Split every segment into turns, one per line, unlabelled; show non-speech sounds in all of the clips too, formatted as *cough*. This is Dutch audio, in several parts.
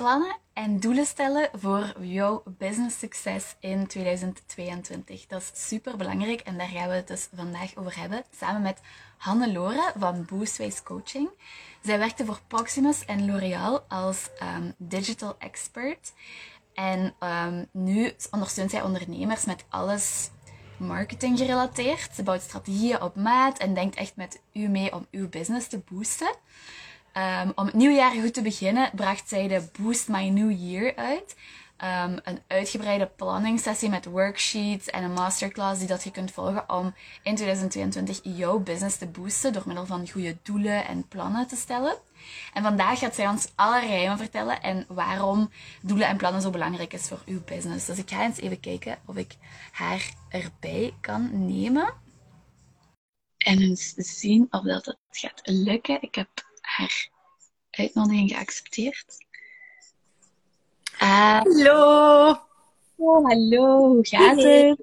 plannen en doelen stellen voor jouw business succes in 2022. Dat is super belangrijk en daar gaan we het dus vandaag over hebben. Samen met Hannelore van Boostways Coaching. Zij werkte voor Proximus en L'Oréal als um, digital expert. En um, nu ondersteunt zij ondernemers met alles marketing gerelateerd. Ze bouwt strategieën op maat en denkt echt met u mee om uw business te boosten. Um, om het nieuwe jaar goed te beginnen, bracht zij de Boost My New Year uit. Um, een uitgebreide planningssessie met worksheets en een masterclass die dat je kunt volgen om in 2022 jouw business te boosten door middel van goede doelen en plannen te stellen. En vandaag gaat zij ons alle rijmen vertellen en waarom doelen en plannen zo belangrijk is voor uw business. Dus ik ga eens even kijken of ik haar erbij kan nemen. En eens zien of dat, dat gaat lukken. Ik heb haar uitnodiging geaccepteerd.
Uh, hallo.
Oh, hallo, hoe gaat het?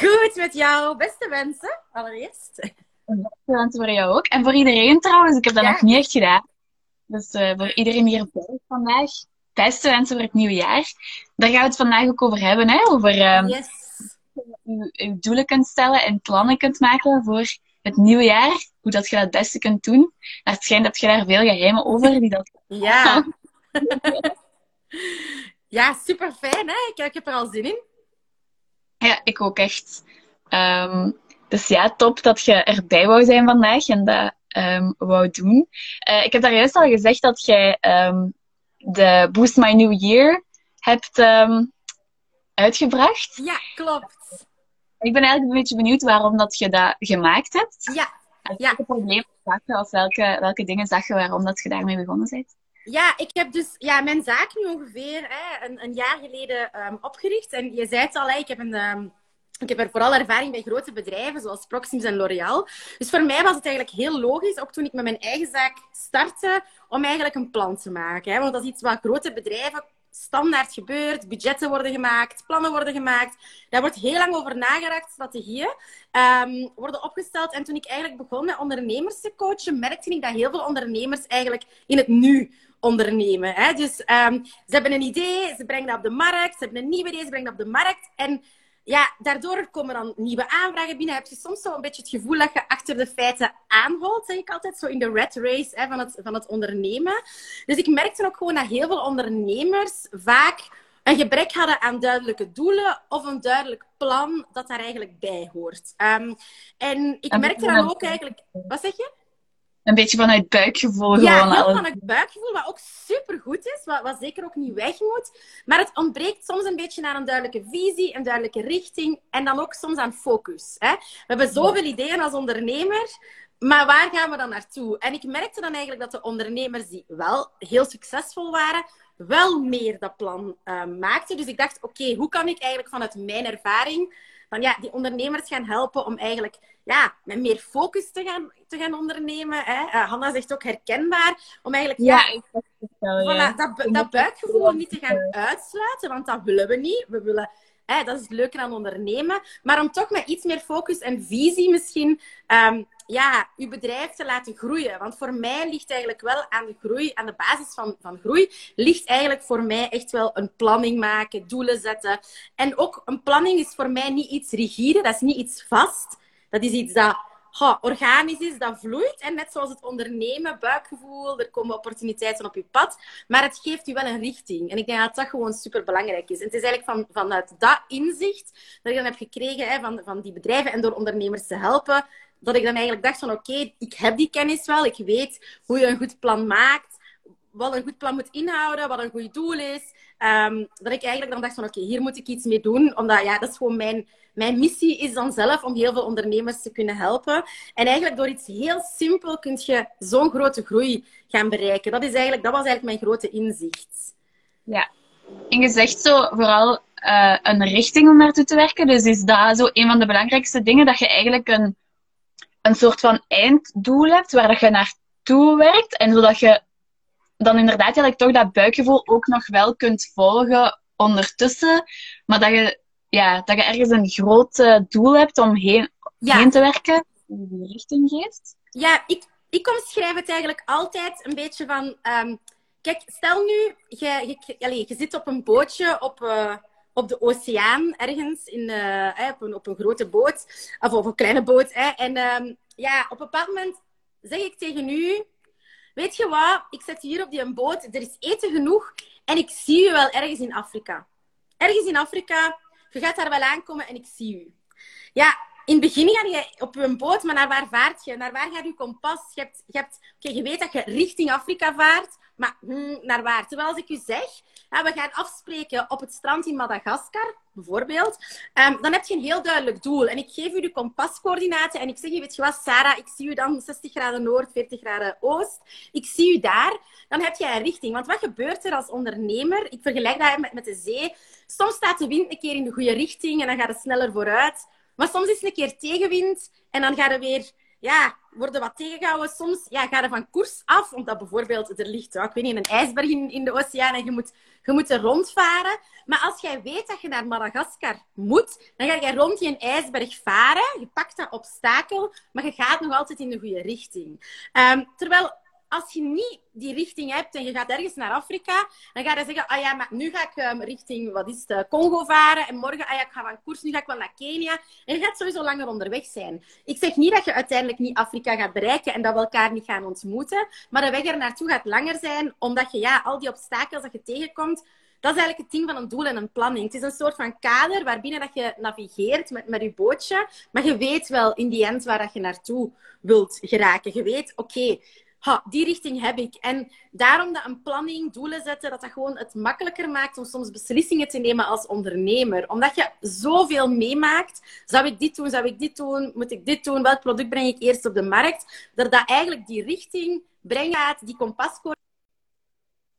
Goed met jou. Beste wensen, allereerst.
Beste wensen voor jou ook. En voor iedereen trouwens, ik heb dat nog niet echt gedaan. Dus uh, voor iedereen hier bij vandaag, beste wensen voor het nieuwe jaar. Daar gaan we het vandaag ook over hebben, hè? over um,
yes.
uw doelen kunt stellen en plannen kunt maken voor het nieuwe jaar. Hoe dat je dat het beste kunt doen. Maar het schijnt dat je daar veel geheimen over die dat...
Ja. *laughs* ja, super fijn, hè? Ik, ik heb er al zin in.
Ja, ik ook echt. Um, dus ja, top dat je erbij wou zijn vandaag en dat um, wou doen. Uh, ik heb daar juist al gezegd dat jij um, de Boost My New Year hebt uitgebracht.
Ja, klopt.
Ik ben eigenlijk een beetje benieuwd waarom dat je dat gemaakt hebt.
Ja.
Welke problemen zag je of welke, welke dingen zag je waarom dat je daarmee begonnen bent?
Ja, ik heb dus ja, mijn zaak nu ongeveer hè, een, een jaar geleden um, opgericht. En je zei het al, hè, ik heb een... Um, ik heb er vooral ervaring bij grote bedrijven zoals Proximus en L'Oréal. Dus voor mij was het eigenlijk heel logisch, ook toen ik met mijn eigen zaak startte, om eigenlijk een plan te maken. Hè? Want dat is iets wat grote bedrijven standaard gebeurt. Budgetten worden gemaakt, plannen worden gemaakt. Daar wordt heel lang over nagedacht. Strategieën um, worden opgesteld. En toen ik eigenlijk begon met ondernemers te coachen, merkte ik dat heel veel ondernemers eigenlijk in het nu ondernemen. Hè? Dus um, ze hebben een idee, ze brengen dat op de markt. Ze hebben een nieuw idee, ze brengen dat op de markt. En ja, daardoor komen dan nieuwe aanvragen binnen. Heb je soms zo een beetje het gevoel dat je achter de feiten aanholt, zeg ik altijd, zo in de red race hè, van, het, van het ondernemen. Dus ik merkte ook gewoon dat heel veel ondernemers vaak een gebrek hadden aan duidelijke doelen of een duidelijk plan dat daar eigenlijk bij hoort. Um, en ik merkte dan ook eigenlijk... Wat zeg je?
Een beetje vanuit buikgevoel
ja,
gewoon.
Ja,
alles.
vanuit buikgevoel, wat ook super goed is, wat, wat zeker ook niet weg moet. Maar het ontbreekt soms een beetje aan een duidelijke visie, een duidelijke richting en dan ook soms aan focus. Hè? We hebben zoveel ideeën als ondernemer, maar waar gaan we dan naartoe? En ik merkte dan eigenlijk dat de ondernemers die wel heel succesvol waren, wel meer dat plan uh, maakten. Dus ik dacht, oké, okay, hoe kan ik eigenlijk vanuit mijn ervaring van ja, die ondernemers gaan helpen om eigenlijk ja, met meer focus te gaan, te gaan ondernemen. Hè? Uh, Hanna zegt ook herkenbaar. Om eigenlijk ja,
ja, ik wel,
ja. Voilà, dat, dat buikgevoel niet te gaan uitsluiten, want dat willen we niet. We willen, dat is het leuke aan ondernemen. Maar om toch met iets meer focus en visie misschien um, ja, uw bedrijf te laten groeien. Want voor mij ligt eigenlijk wel aan de groei, aan de basis van, van groei, ligt eigenlijk voor mij echt wel een planning maken, doelen zetten. En ook een planning is voor mij niet iets rigide, dat is niet iets vast. Dat is iets dat ha, organisch is, dat vloeit. En net zoals het ondernemen, buikgevoel, er komen opportuniteiten op je pad. Maar het geeft je wel een richting. En ik denk dat dat gewoon super belangrijk is. En het is eigenlijk van, vanuit dat inzicht dat ik dan heb gekregen hè, van, van die bedrijven en door ondernemers te helpen, dat ik dan eigenlijk dacht van oké, ik heb die kennis wel, ik weet hoe je een goed plan maakt, wat een goed plan moet inhouden, wat een goed doel is. Um, dat ik eigenlijk dan dacht van oké, hier moet ik iets mee doen, omdat ja, dat is gewoon mijn, mijn missie is dan zelf om heel veel ondernemers te kunnen helpen. En eigenlijk door iets heel simpel kun je zo'n grote groei gaan bereiken. Dat, is eigenlijk, dat was eigenlijk mijn grote inzicht.
Ja, en je zegt zo vooral uh, een richting om naartoe te werken. Dus is dat zo een van de belangrijkste dingen, dat je eigenlijk een een soort van einddoel hebt waar je naartoe werkt. En zodat je dan inderdaad eigenlijk toch dat buikgevoel ook nog wel kunt volgen ondertussen. Maar dat je, ja, dat je ergens een groot uh, doel hebt om heen, ja. heen te werken. Die die richting geeft.
Ja, ik, ik omschrijf het eigenlijk altijd een beetje van... Um, kijk, stel nu, je, je, allez, je zit op een bootje op, uh, op de oceaan ergens, in, uh, op, een, op een grote boot, of op een kleine boot. Hè, en um, ja, op een bepaald moment zeg ik tegen u, weet je wat, ik zit hier op die boot, er is eten genoeg en ik zie u wel ergens in Afrika. Ergens in Afrika, je gaat daar wel aankomen en ik zie u. Ja, in het begin ga je op een boot, maar naar waar vaart je? Naar waar gaat je kompas? Je, hebt, je, hebt, je weet dat je richting Afrika vaart, maar hmm, naar waar? Terwijl als ik u zeg, we gaan afspreken op het strand in Madagaskar, bijvoorbeeld, um, dan heb je een heel duidelijk doel. En ik geef u de kompascoördinaten en ik zeg je, weet je wat, Sarah, ik zie u dan 60 graden noord, 40 graden oost. Ik zie u daar. Dan heb je een richting. Want wat gebeurt er als ondernemer? Ik vergelijk dat met, met de zee. Soms staat de wind een keer in de goede richting en dan gaat het sneller vooruit. Maar soms is het een keer tegenwind en dan gaat het weer ja, worden wat tegengehouden. Soms ja, ga je van koers af, omdat bijvoorbeeld er ligt ik weet niet, een ijsberg in, in de oceaan en je moet, je moet er rondvaren. Maar als jij weet dat je naar Madagaskar moet, dan ga je rond die ijsberg varen. Je pakt dat obstakel, maar je gaat nog altijd in de goede richting. Um, terwijl als je niet die richting hebt en je gaat ergens naar Afrika, dan ga je zeggen, ah ja, maar nu ga ik um, richting, wat is het, Congo varen en morgen, ah ja, ik ga van koers, nu ga ik wel naar Kenia. En je gaat sowieso langer onderweg zijn. Ik zeg niet dat je uiteindelijk niet Afrika gaat bereiken en dat we elkaar niet gaan ontmoeten, maar de weg er naartoe gaat langer zijn, omdat je ja, al die obstakels dat je tegenkomt, dat is eigenlijk het ding van een doel en een planning. Het is een soort van kader waarbinnen dat je navigeert met, met je bootje, maar je weet wel in die end waar dat je naartoe wilt geraken. Je weet, oké, die richting heb ik. En daarom dat een planning, doelen zetten, dat dat gewoon het makkelijker maakt om soms beslissingen te nemen als ondernemer. Omdat je zoveel meemaakt. Zou ik dit doen? Zou ik dit doen? Moet ik dit doen? Welk product breng ik eerst op de markt? Dat dat eigenlijk die richting brengt, die kompascode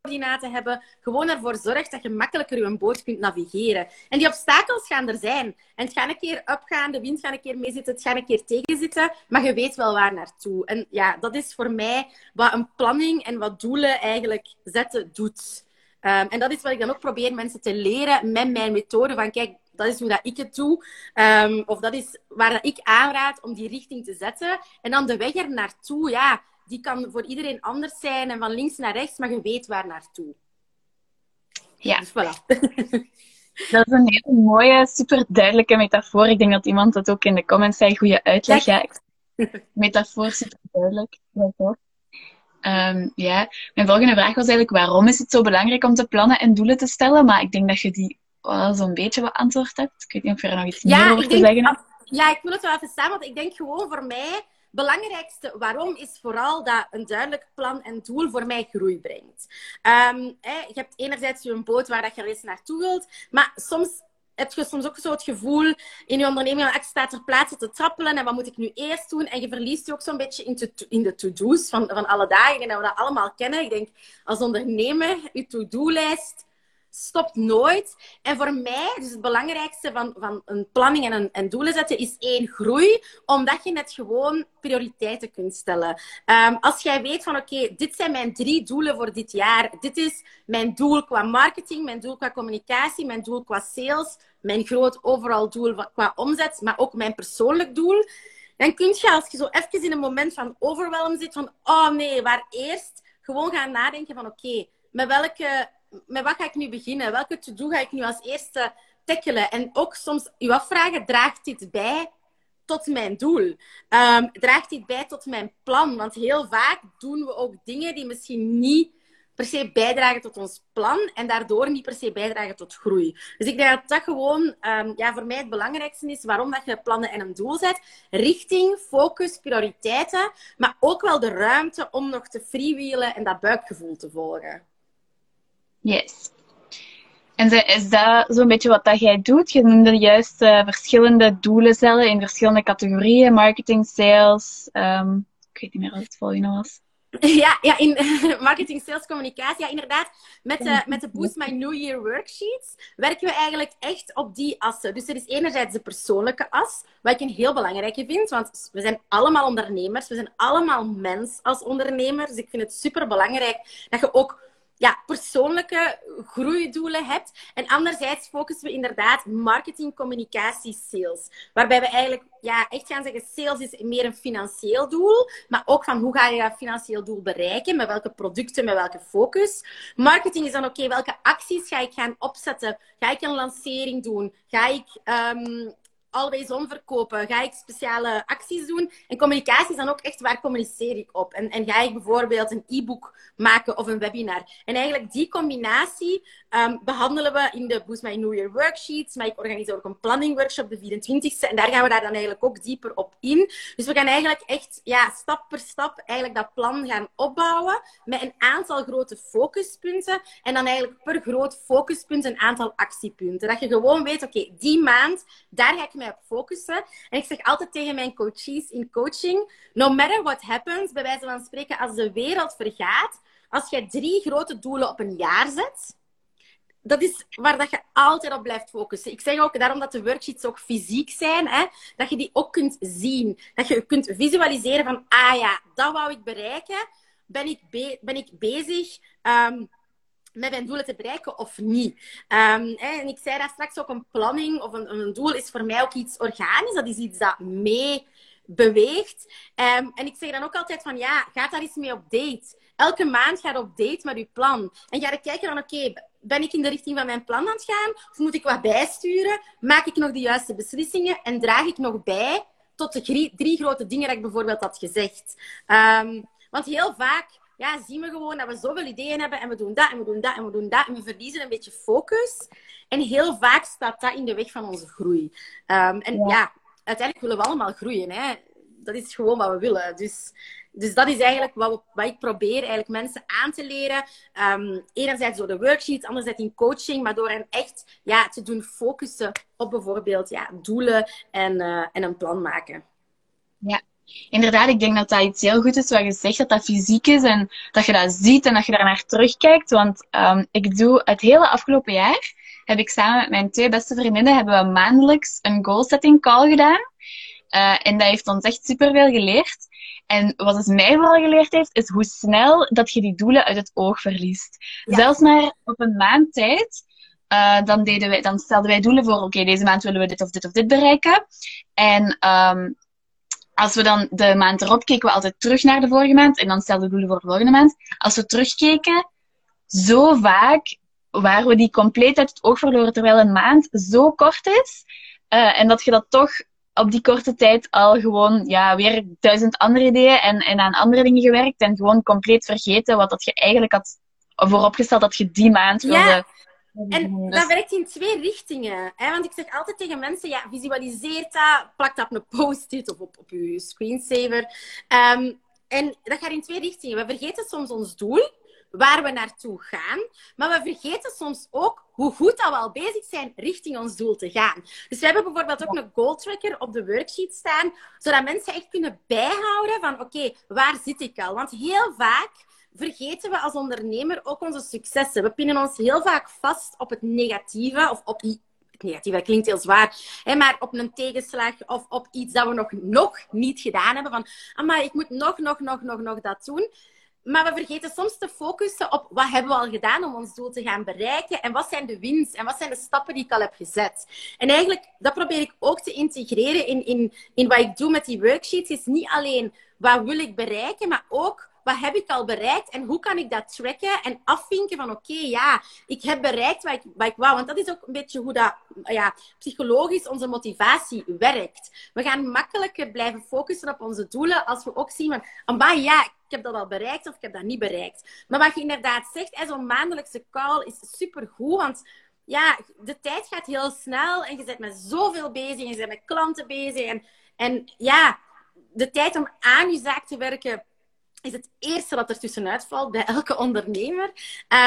coördinaten hebben, gewoon ervoor zorgt dat je makkelijker je boot kunt navigeren. En die obstakels gaan er zijn. En het gaat een keer opgaan, de wind gaat een keer meezitten, het gaat een keer tegenzitten, maar je weet wel waar naartoe. En ja, dat is voor mij wat een planning en wat doelen eigenlijk zetten doet. Um, en dat is wat ik dan ook probeer mensen te leren met mijn methode. Van kijk, dat is hoe dat ik het doe. Um, of dat is waar dat ik aanraad om die richting te zetten. En dan de weg er naartoe, ja, die kan voor iedereen anders zijn en van links naar rechts, maar je weet waar naartoe.
Ja. Dus voilà. *laughs* Dat is een hele mooie, super duidelijke metafoor. Ik denk dat iemand dat ook in de comments zei. Goede uitleg. Ja, *laughs* metafoor super duidelijk. Ja, um, ja, mijn volgende vraag was eigenlijk waarom is het zo belangrijk om te plannen en doelen te stellen? Maar ik denk dat je die wel zo'n beetje beantwoord hebt. Ik weet niet of je er nog iets meer over te zeggen hebt.
Ja, ik wil het wel even staan, want ik denk gewoon voor mij belangrijkste waarom is vooral dat een duidelijk plan en doel voor mij groei brengt. Hè, je hebt enerzijds je boot waar dat je eens naartoe wilt, maar soms heb je soms ook zo het gevoel in je onderneming dat ik sta ter plaatse te trappelen en wat moet ik nu eerst doen? En je verliest je ook zo'n beetje in, in de to-do's van, van alle dagen. En dat we dat allemaal kennen. Ik denk, als ondernemer, je to-do-lijst stopt nooit. En voor mij, dus het belangrijkste van, van een planning en, een, en doelen zetten, is één, groei. Omdat je net gewoon prioriteiten kunt stellen. Um, als jij weet van, oké, dit zijn mijn drie doelen voor dit jaar. Dit is mijn doel qua marketing, mijn doel qua communicatie, mijn doel qua sales, mijn groot overal doel qua omzet, maar ook mijn persoonlijk doel. Dan kun je, als je zo even in een moment van overwhelm zit, van, oh nee, waar eerst gewoon gaan nadenken van, oké, met welke met wat ga ik nu beginnen? Welke to-do ga ik nu als eerste tackelen? En ook soms u afvragen, draagt dit bij tot mijn doel? Um, draagt dit bij tot mijn plan? Want heel vaak doen we ook dingen die misschien niet per se bijdragen tot ons plan en daardoor niet per se bijdragen tot groei. Dus ik denk dat dat gewoon um, ja, voor mij het belangrijkste is waarom dat je plannen en een doel zet. Richting, focus, prioriteiten, maar ook wel de ruimte om nog te freewheelen en dat buikgevoel te volgen.
Yes. En is dat zo'n beetje wat dat jij doet? Je noemde juist uh, verschillende doelen stellen in verschillende categorieën. Marketing, sales. Um, ik weet niet meer wat het volgende was. *laughs*
Ja, ja in *laughs* marketing, sales, communicatie. Ja, inderdaad. Met de, met de Boost My New Year worksheets werken we eigenlijk echt op die assen. Dus er is enerzijds de persoonlijke as, wat ik een heel belangrijke vind. Want we zijn allemaal ondernemers. We zijn allemaal mens als ondernemers. Dus ik vind het super belangrijk dat je ook ja, persoonlijke groeidoelen hebt. En anderzijds focussen we inderdaad marketing, communicatie, sales. Waarbij we eigenlijk ja, echt gaan zeggen, sales is meer een financieel doel. Maar ook van hoe ga je dat financieel doel bereiken? Met welke producten, met welke focus? Marketing is dan oké, welke acties ga ik gaan opzetten? Ga ik een lancering doen? Ga ik um, always on verkopen? Ga ik speciale acties doen? En communicatie is dan ook echt waar communiceer ik op? En, en ga ik bijvoorbeeld een e-book maken of een webinar? En eigenlijk die combinatie um, behandelen we in de Boost My New Year worksheets. Maar ik organiseer ook een planning workshop de 24e. En daar gaan we daar dan eigenlijk ook dieper op in. Dus we gaan eigenlijk echt ja, stap per stap eigenlijk dat plan gaan opbouwen met een aantal grote focuspunten. En dan eigenlijk per groot focuspunt een aantal actiepunten. Dat je gewoon weet, oké, die maand, daar ga ik mij op focussen. En ik zeg altijd tegen mijn coaches in coaching, no matter what happens, bij wijze van spreken, als de wereld vergaat, als je drie grote doelen op een jaar zet, dat is waar dat je altijd op blijft focussen. Ik zeg ook daarom dat de worksheets ook fysiek zijn, hè, dat je die ook kunt zien. Dat je kunt visualiseren van, ah ja, dat wou ik bereiken. Ben ik, ben ik bezig um, met mijn doelen te bereiken of niet? Hè, en ik zei daar straks ook, een planning of een, een doel is voor mij ook iets organisch. Dat is iets dat mee beweegt. Um, en ik zeg dan ook altijd van, ja, ga daar eens mee op date. Elke maand ga op date met je plan. En ga je kijken van, oké, ben ik in de richting van mijn plan aan het gaan? Of moet ik wat bijsturen? Maak ik nog de juiste beslissingen? En draag ik nog bij tot de drie, grote dingen dat ik bijvoorbeeld had gezegd? Um, want heel vaak ja, zien we gewoon dat we zoveel ideeën hebben en we doen dat en we doen dat en we doen dat. En we verliezen een beetje focus. En heel vaak staat dat in de weg van onze groei. Um, en ja. ja. uiteindelijk willen we allemaal groeien. Hè? Dat is gewoon wat we willen. Dus dus dat is eigenlijk wat, wat ik probeer eigenlijk mensen aan te leren. Um, enerzijds door de worksheets, anderzijds in coaching, maar door hen echt ja, te doen focussen op bijvoorbeeld ja, doelen en, uh, en een plan maken.
Ja, inderdaad, ik denk dat dat iets heel goed is wat je zegt, dat dat fysiek is en dat je dat ziet en dat je daar naar terugkijkt. Want um, ik doe het hele afgelopen jaar, heb ik samen met mijn twee beste vriendinnen, hebben we maandelijks een goal setting call gedaan. Uh, en dat heeft ons echt superveel geleerd. En wat het mij vooral geleerd heeft, is hoe snel dat je die doelen uit het oog verliest. Zelfs maar op een maand tijd, uh, dan, deden wij, dan stelden wij doelen voor, oké, okay, deze maand willen we dit of dit of dit bereiken. En um, als we dan de maand erop keken we altijd terug naar de vorige maand en dan stelden we doelen voor de volgende maand. Als we terugkeken, zo vaak waren we die compleet uit het oog verloren, terwijl een maand zo kort is. Uh, en dat je dat toch op die korte tijd al gewoon ja, weer duizend andere ideeën en, en aan andere dingen gewerkt. En gewoon compleet vergeten wat dat je eigenlijk had vooropgesteld dat je die maand wilde. Ja.
En dat werkt in twee richtingen. Hè? Want ik zeg altijd tegen mensen, ja, visualiseer dat, plak dat op een post-it of op, op je screensaver. Um, en dat gaat in twee richtingen. We vergeten soms ons doel waar we naartoe gaan. Maar we vergeten soms ook hoe goed dat we al bezig zijn richting ons doel te gaan. Dus we hebben bijvoorbeeld ook een goal tracker op de worksheet staan, zodat mensen echt kunnen bijhouden van oké, waar zit ik al? Want heel vaak vergeten we als ondernemer ook onze successen. We pinnen ons heel vaak vast op het negatieve of op het negatieve, klinkt heel zwaar, hè, maar op een tegenslag of op iets dat we nog, nog niet gedaan hebben. Van, maar ik moet nog, nog, nog, nog, nog dat doen. Maar we vergeten soms te focussen op wat hebben we al gedaan om ons doel te gaan bereiken en wat zijn de wins en wat zijn de stappen die ik al heb gezet. En eigenlijk, dat probeer ik ook te integreren in, in, in wat ik doe met die worksheets. Is niet alleen wat wil ik bereiken, maar ook wat heb ik al bereikt en hoe kan ik dat tracken en afvinken van oké, ja, ik heb bereikt wat ik, wat ik wou. Want dat is ook een beetje hoe dat ja, psychologisch onze motivatie werkt. We gaan makkelijker blijven focussen op onze doelen als we ook zien van, ja, ik heb dat al bereikt of ik heb dat niet bereikt. Maar wat je inderdaad zegt, zo'n maandelijkse call is supergoed, want ja, de tijd gaat heel snel en je bent met zoveel bezig en je bent met klanten bezig. En, en ja, de tijd om aan je zaak te werken is het eerste dat er tussenuit valt bij elke ondernemer.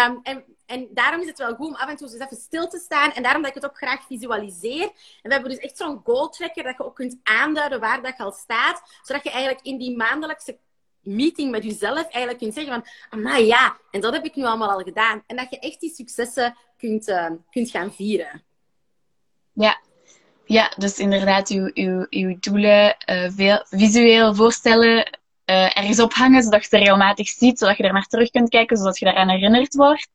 Um, en, en daarom is het wel goed om af en toe eens even stil te staan. En daarom dat ik het ook graag visualiseer. En we hebben dus echt zo'n goal tracker dat je ook kunt aanduiden waar dat al staat. Zodat je eigenlijk in die maandelijkse meeting met jezelf eigenlijk kunt zeggen van, maar ja, en dat heb ik nu allemaal al gedaan. En dat je echt die successen kunt, uh, kunt gaan vieren.
Ja. Ja, dus inderdaad, uw, uw, uw doelen uh, veel, visueel voorstellen uh, ergens ophangen, zodat je het regelmatig ziet, zodat je er naar terug kunt kijken, zodat je daaraan herinnerd wordt.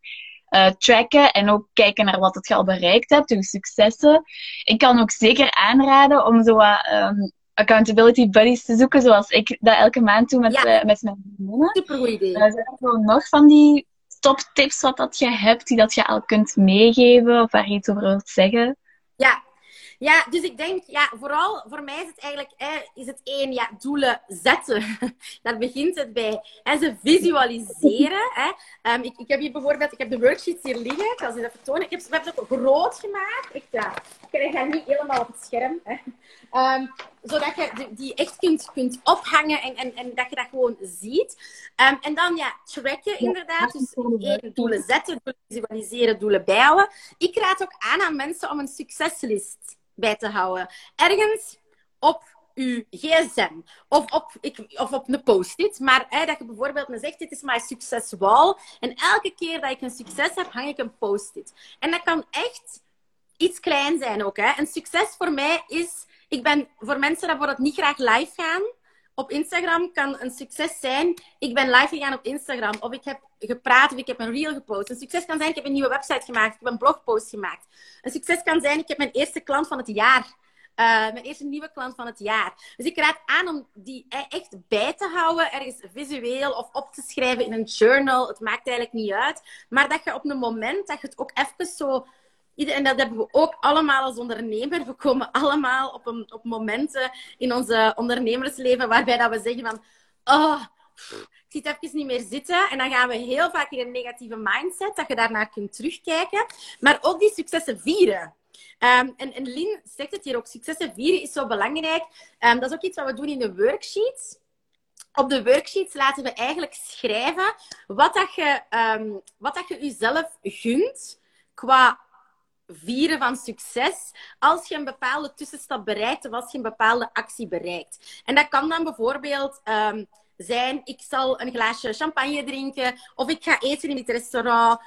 Uh, tracken en ook kijken naar wat je al bereikt hebt, je successen. Ik kan ook zeker aanraden om zo wat um, accountability buddies te zoeken, zoals ik dat elke maand doe met, ja. uh, met mijn vriendinnen.
Supergoed idee.
Zijn er nog van die top tips wat dat je hebt, die dat je al kunt meegeven of waar je iets over wilt zeggen?
Ja, ja, dus ik denk, ja, vooral voor mij is het eigenlijk, is het één, ja, doelen zetten. *laughs* Daar begint het bij. En ze visualiseren. Hè. Um, ik, ik heb hier bijvoorbeeld, ik heb de worksheets hier liggen. Ik zal ze even tonen. Ik heb, we ook groot gemaakt. Ik, ja, ik krijg dat niet helemaal op het scherm. Hè. Um, zodat je die echt kunt, kunt ophangen en, en, en dat je dat gewoon ziet. Um, en dan ja, tracken inderdaad. Dus één, doelen zetten, doelen visualiseren, doelen bijhouden. Ik raad ook aan aan mensen om een succeslist bij te houden. Ergens op uw gsm of op, ik, of op een post-it. Maar hè, dat je bijvoorbeeld me zegt, dit is mijn succeswal. En elke keer dat ik een succes heb, hang ik een post-it. En dat kan echt iets klein zijn ook. Hè. Een succes voor mij is... Ik ben voor mensen dat bijvoorbeeld niet graag live gaan op Instagram kan een succes zijn. Ik ben live gegaan op Instagram. Of ik heb gepraat of ik heb een reel gepost. Een succes kan zijn, ik heb een nieuwe website gemaakt. Ik heb een blogpost gemaakt. Een succes kan zijn, ik heb mijn eerste klant van het jaar. Uh, mijn eerste nieuwe klant van het jaar. Dus ik raad aan om die e- echt bij te houden, ergens visueel of op te schrijven in een journal. Het maakt eigenlijk niet uit. Maar dat je op een moment dat je het ook even zo en dat hebben we ook allemaal als ondernemer. We komen allemaal op, een, op momenten in onze ondernemersleven waarbij dat we zeggen van... Oh, ik zit even niet meer zitten. En dan gaan we heel vaak in een negatieve mindset, dat je daarnaar kunt terugkijken. Maar ook die successen vieren. Um, en, Lin zegt het hier ook, successen vieren is zo belangrijk. Um, dat is ook iets wat we doen in de worksheets. Op de worksheets laten we eigenlijk schrijven wat, dat je, um, wat dat je jezelf gunt qua vieren van succes als je een bepaalde tussenstap bereikt of als je een bepaalde actie bereikt. En dat kan dan bijvoorbeeld um, zijn, ik zal een glaasje champagne drinken, of ik ga eten in het restaurant,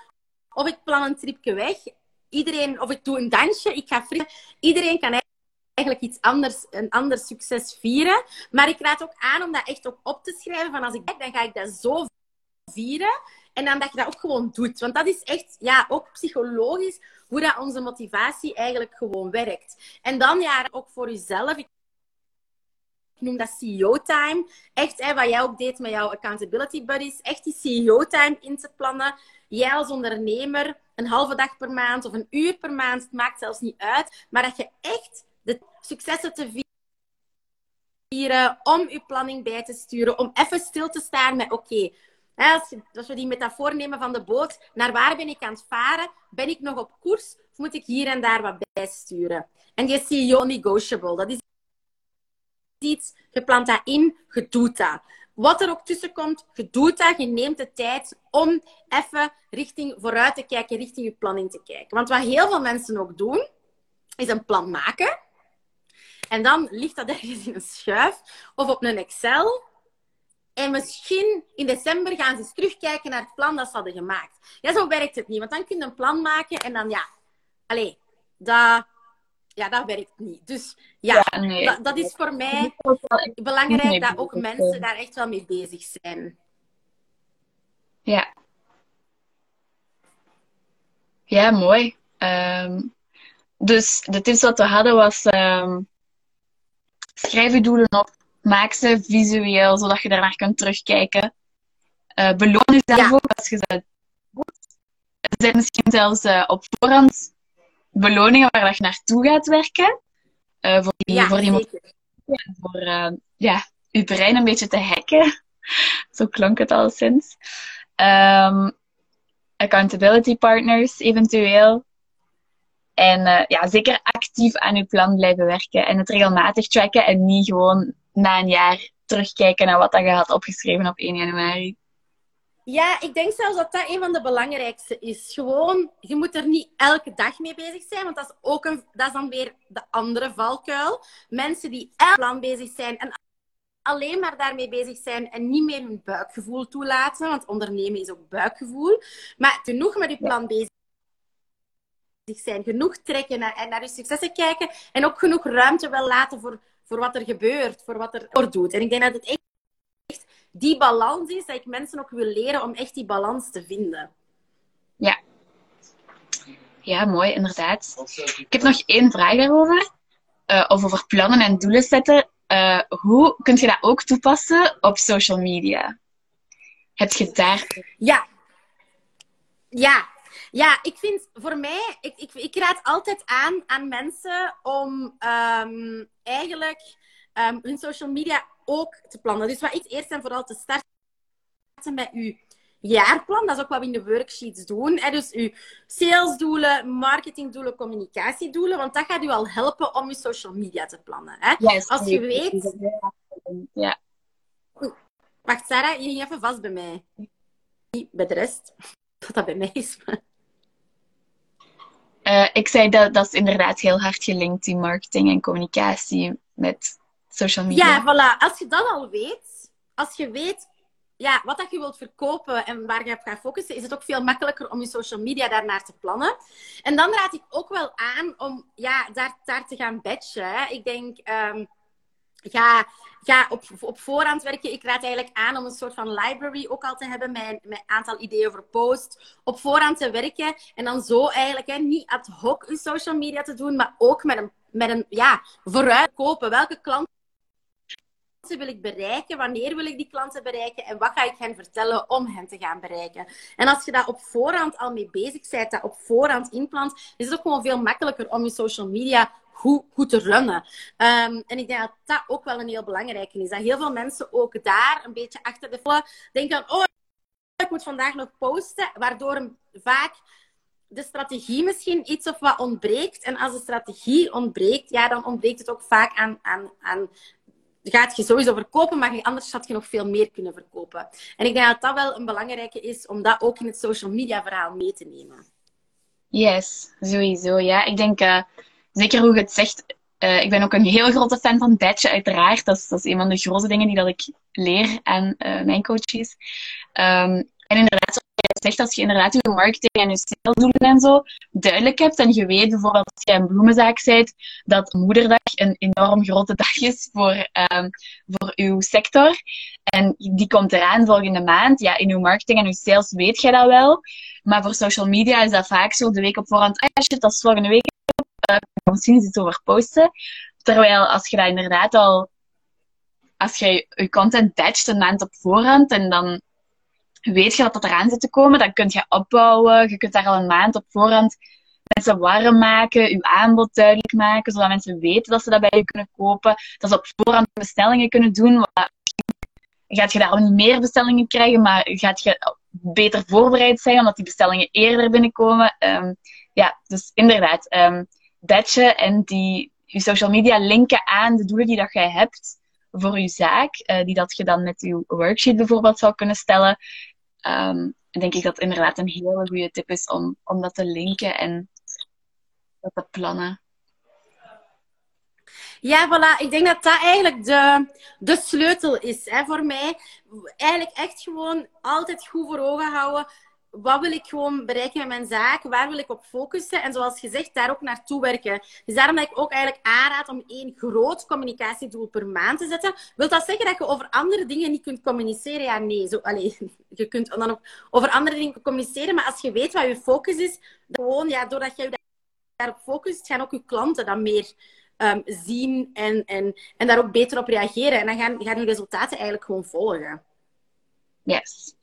of ik plan een tripje weg. Iedereen, of ik doe een dansje, ik ga frieten. Iedereen kan eigenlijk iets anders, een ander succes vieren. Maar ik raad ook aan om dat echt ook op te schrijven. Van als ik dan ga ik dat zo vieren. En dan dat je dat ook gewoon doet. Want dat is echt, ja, ook psychologisch, hoe dat onze motivatie eigenlijk gewoon werkt. En dan ja, ook voor jezelf. Ik noem dat CEO-time. Echt, wat jij ook deed met jouw accountability buddies. Echt die CEO-time in te plannen. Jij als ondernemer, een halve dag per maand of een uur per maand, maakt zelfs niet uit. Maar dat je echt de successen te vieren, om je planning bij te sturen, om even stil te staan met, oké, als, we die metafoor nemen van de boot, naar waar ben ik aan het varen? Ben ik nog op koers of moet ik hier en daar wat bijsturen? En die CEO negotiable, dat is iets, je plant dat in, je doet dat. Wat er ook tussen komt, je doet dat, je neemt de tijd om even richting vooruit te kijken, richting je planning te kijken. Want wat heel veel mensen ook doen, is een plan maken. En dan ligt dat ergens in een schuif of op een Excel. En misschien in december gaan ze eens terugkijken naar het plan dat ze hadden gemaakt. Ja, zo werkt het niet. Want dan kun je een plan maken en dan ja... Allee, dat, ja, dat werkt niet. Dus ja, nee. dat, dat, is voor mij belangrijk dat ook mensen daar echt wel mee bezig zijn.
Ja. Ja, mooi. Um, dus de tips wat we hadden was... Um, schrijf je doelen op maak ze visueel, zodat je daarnaar kunt terugkijken. Uh, beloon jezelf ook als je ze doet. Er zijn misschien zelfs uh, op voorhand beloningen waar je naartoe gaat werken. Uh, voor die,
ja,
voor die voor ja, je brein een beetje te hacken. *laughs* Zo klonk het al sinds. Um, accountability partners eventueel. En ja, zeker actief aan je plan blijven werken. En het regelmatig tracken en niet gewoon na een jaar terugkijken naar wat dat je had opgeschreven op 1 januari?
Ja, ik denk zelfs dat dat een van de belangrijkste is. Gewoon, je moet er niet elke dag mee bezig zijn, want dat is, ook een, dat is dan weer de andere valkuil. Mensen die elk plan bezig zijn en alleen maar daarmee bezig zijn en niet meer hun buikgevoel toelaten, want ondernemen is ook buikgevoel, maar genoeg met je plan bezig zijn, genoeg trekken naar, naar je successen kijken en ook genoeg ruimte wel laten voor voor wat er gebeurt, voor wat er doet. En ik denk dat het echt die balans is, dat ik mensen ook wil leren om echt die balans te vinden.
Ja. Ja, mooi, inderdaad. Ik heb nog één vraag daarover. Uh, of over plannen en doelen zetten. Uh, hoe kun je dat ook toepassen op social media? Heb je daar...
Ja. Ja. Ja, ik vind voor mij... Ik, ik, ik raad altijd aan aan mensen om um, eigenlijk um, hun social media ook te plannen. Dus wat ik eerst en vooral te starten met uw jaarplan. Dat is ook wat we in de worksheets doen. Hè? Dus uw salesdoelen, marketingdoelen, communicatiedoelen. Want dat gaat u al helpen om uw social media te plannen. Hè?
Yes,
Als je weet...
Ja.
Wacht, Sarah, je ging even vast bij mij. Niet bij de rest. *laughs* Dat dat bij mij is.
Uh, ik zei dat dat is inderdaad heel hard gelinkt, die marketing en communicatie met social media.
Ja, voilà. Als je dat al weet, als je weet ja, wat dat je wilt verkopen en waar je op gaat focussen, is het ook veel makkelijker om je social media daarnaar te plannen. En dan raad ik ook wel aan om ja, daar, daar te gaan batchen. Hè. Ik denk, um, ga, op, op voorhand werken. Ik raad eigenlijk aan om een soort van library ook al te hebben met, een aantal ideeën voor post. Op voorhand te werken en dan zo eigenlijk hè, niet ad hoc je social media te doen, maar ook met een, met een ja, vooruitkopen. Welke klant wil ik bereiken? Wanneer wil ik die klanten bereiken? En wat ga ik hen vertellen om hen te gaan bereiken? En als je daar op voorhand al mee bezig bent, dat op voorhand inplant, is het ook gewoon veel makkelijker om je social media goed, goed te runnen. Um, en ik denk dat dat ook wel een heel belangrijke is. Dat heel veel mensen ook daar een beetje achter de volle denken: oh, ik moet vandaag nog posten, waardoor vaak de strategie misschien iets of wat ontbreekt. En als de strategie ontbreekt, ja, dan ontbreekt het ook vaak aan, aan, aan gaat je sowieso verkopen, maar anders had je nog veel meer kunnen verkopen. En ik denk dat dat wel een belangrijke is om dat ook in het social media verhaal mee te nemen.
Yes, sowieso. Ja, ik denk, uh, zeker hoe je het zegt, uh, ik ben ook een heel grote fan van badge, uiteraard. Dat is, dat is een van de grote dingen die dat ik leer aan uh, mijn coaches. Um, en inderdaad, zegt, als je inderdaad je marketing en je salesdoelen en zo duidelijk hebt en je weet bijvoorbeeld als je een bloemenzaak bent, dat moederdag een enorm grote dag is voor, um, voor uw sector. En die komt eraan volgende maand, ja, in uw marketing en uw sales weet je dat wel, maar voor social media is dat vaak zo de week op voorhand, ah shit, dat is volgende week, uh, misschien iets over posten. Terwijl als je dat inderdaad al, als je je content batcht een maand op voorhand en dan weet je dat dat eraan zit te komen, dan kun je opbouwen. Je kunt daar al een maand op voorhand mensen warm maken, je aanbod duidelijk maken, zodat mensen weten dat ze dat bij je kunnen kopen. Dat ze op voorhand bestellingen kunnen doen. Gaat je daarom niet meer bestellingen krijgen, maar gaat je beter voorbereid zijn, omdat die bestellingen eerder binnenkomen. Um, ja, dus inderdaad, um, batchen en die, je social media linken aan de doelen die dat jij hebt voor je zaak, uh, die dat je dan met je worksheet bijvoorbeeld zou kunnen stellen um, denk ik dat inderdaad een hele goede tip is om, om dat te linken en dat te plannen.
Ja, voilà. Ik denk dat dat eigenlijk de, de sleutel is hè, voor mij. Eigenlijk echt gewoon altijd goed voor ogen houden wat wil ik gewoon bereiken met mijn zaak? Waar wil ik op focussen? En zoals gezegd, daar ook naartoe werken. Dus daarom dat ik ook eigenlijk aanraad om één groot communicatiedoel per maand te zetten. Wil dat zeggen dat je over andere dingen niet kunt communiceren? Ja, nee. Zo, *laughs* je kunt dan over andere dingen communiceren, maar als je weet wat je focus is, gewoon, ja, doordat je daarop focust, gaan ook je klanten dan meer um, zien en, en, en daar ook beter op reageren. En dan gaan, gaan je resultaten eigenlijk gewoon volgen.
Yes.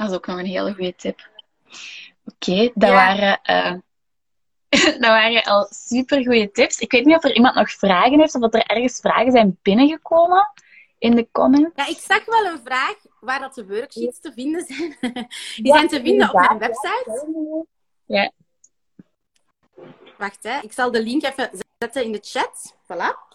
Dat is ook nog een hele goede tip. Oké, okay, dat, waren, uh, *laughs* dat waren al super goede tips. Ik weet niet of er iemand nog vragen heeft of dat er ergens vragen zijn binnengekomen in de comments.
Ja, ik zag wel een vraag waar dat de worksheets te vinden zijn. *laughs* Die zijn te vinden op mijn website.
Ja.
Wacht, hè. ik zal de link even zetten in de chat. Voilà.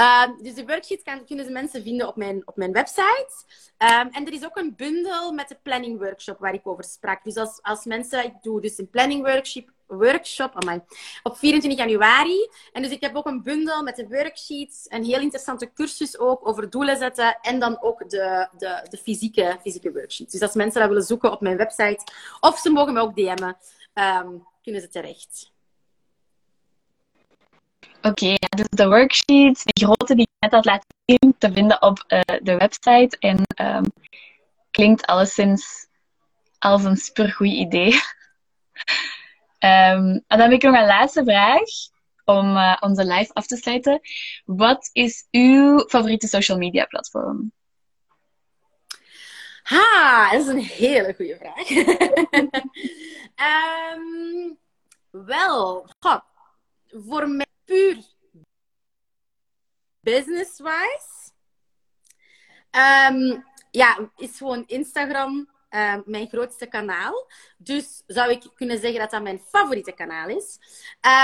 Um, dus de worksheets kan, kunnen de mensen vinden op mijn, op mijn website. Um, en er is ook een bundel met de planning workshop waar ik over sprak. Dus als, als mensen, ik doe dus een planning workshop, workshop op 24 januari. En dus ik heb ook een bundel met de worksheets, een heel interessante cursus ook over doelen zetten en dan ook de, de, de fysieke, fysieke worksheets. Dus als mensen dat willen zoeken op mijn website, of ze mogen me ook DM'en, um, kunnen ze terecht.
Oké, dus de worksheets, die grote die ik net had laten zien, te vinden op uh, de website. En um, klinkt alleszins als een supergoed idee. um, *laughs* en dan heb ik nog een laatste vraag om uh, onze live af te sluiten. Wat is uw favoriete social media platform?
Ha, dat is een hele goede vraag. um, *laughs* wel, voor mij puur business-wise. Um, ja, is gewoon Instagram uh, mijn grootste kanaal. Dus zou ik kunnen zeggen dat dat mijn favoriete kanaal is.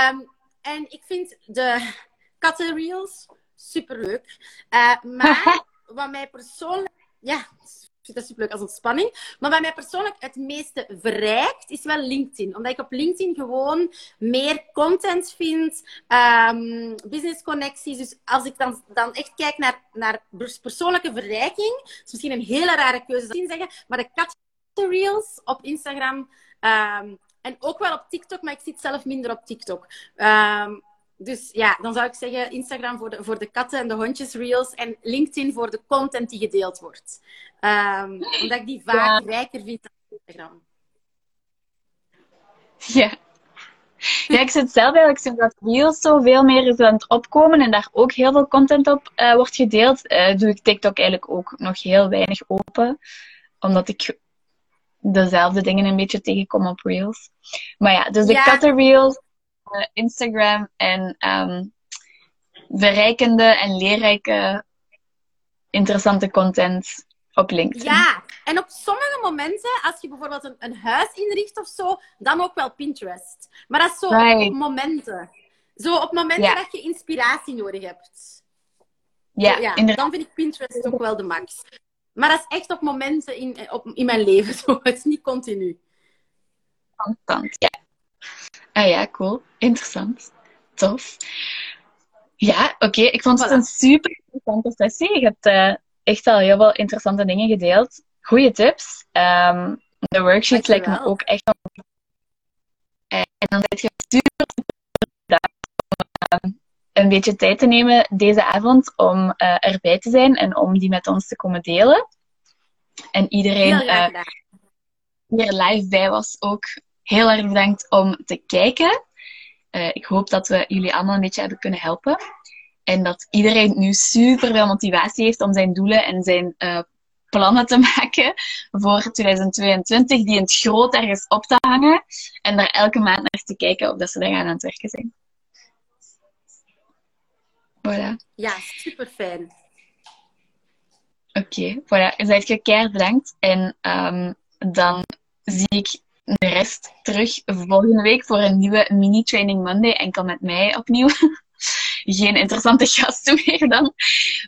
Um, en ik vind de kattenreels superleuk. Uh, maar *laughs* wat mij persoonlijk... Ja, vind dat superleuk als ontspanning. Maar wat mij persoonlijk het meeste verrijkt, is wel LinkedIn. Omdat ik op LinkedIn gewoon meer content vind, um, business connecties. Dus als ik dan, dan echt kijk naar, naar persoonlijke verrijking, is misschien een hele rare keuze te zeggen, maar de kattenreels op Instagram... Um, en ook wel op TikTok, maar ik zit zelf minder op TikTok. Um, dus ja, dan zou ik zeggen Instagram voor de, voor de katten en de hondjes reels en LinkedIn voor de content die gedeeld wordt. Um, omdat ik die vaak rijker vind dan Instagram.
Ja. Ja, ik zit zelf eigenlijk sinds dat Reels zo veel meer is aan het opkomen en daar ook heel veel content op uh, wordt gedeeld, uh, doe ik TikTok eigenlijk ook nog heel weinig open. Omdat ik dezelfde dingen een beetje tegenkom op Reels. Maar ja, dus de ja. kattenreels, Instagram en um, verrijkende en leerrijke interessante content op LinkedIn.
Ja, en op sommige momenten, als je bijvoorbeeld een, een huis inricht of zo, dan ook wel Pinterest. Maar dat is zo right. op momenten. Zo op momenten ja. dat je inspiratie nodig hebt.
Ja,
ja dan vind ik Pinterest ook wel de max. Maar dat is echt op momenten in, op, in mijn leven. Zo. *laughs* Het is niet continu.
Constant, ja. Ah ja, cool. Interessant. Tof. Ja, oké. Okay. Ik vond het een super interessante sessie. Je hebt uh, echt al heel veel interessante dingen gedeeld. Goeie tips. Um, de worksheets lijken me ook echt... En dan zit je super om een beetje tijd te nemen deze avond om uh, erbij te zijn en om die met ons te komen delen. En iedereen uh, die er live bij was ook heel erg bedankt om te kijken. Uh, ik hoop dat we jullie allemaal een beetje hebben kunnen helpen. En dat iedereen nu super veel motivatie heeft om zijn doelen en zijn plannen te *laughs* maken voor 2022, die in het groot ergens op te hangen. En daar elke maand naar te kijken of dat ze daar aan het werken zijn. Voilà.
Ja, super fijn.
Oké, okay, voilà. Zijt je keihard bedankt. En um, dan zie ik de rest terug volgende week voor een nieuwe Mini Training Monday. Enkel met mij opnieuw. *laughs* Geen interessante gasten meer dan.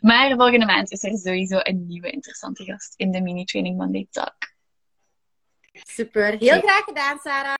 Maar volgende maand is er sowieso een nieuwe interessante gast in de Mini Training Monday Talk.
Super. Heel graag gedaan, Sarah.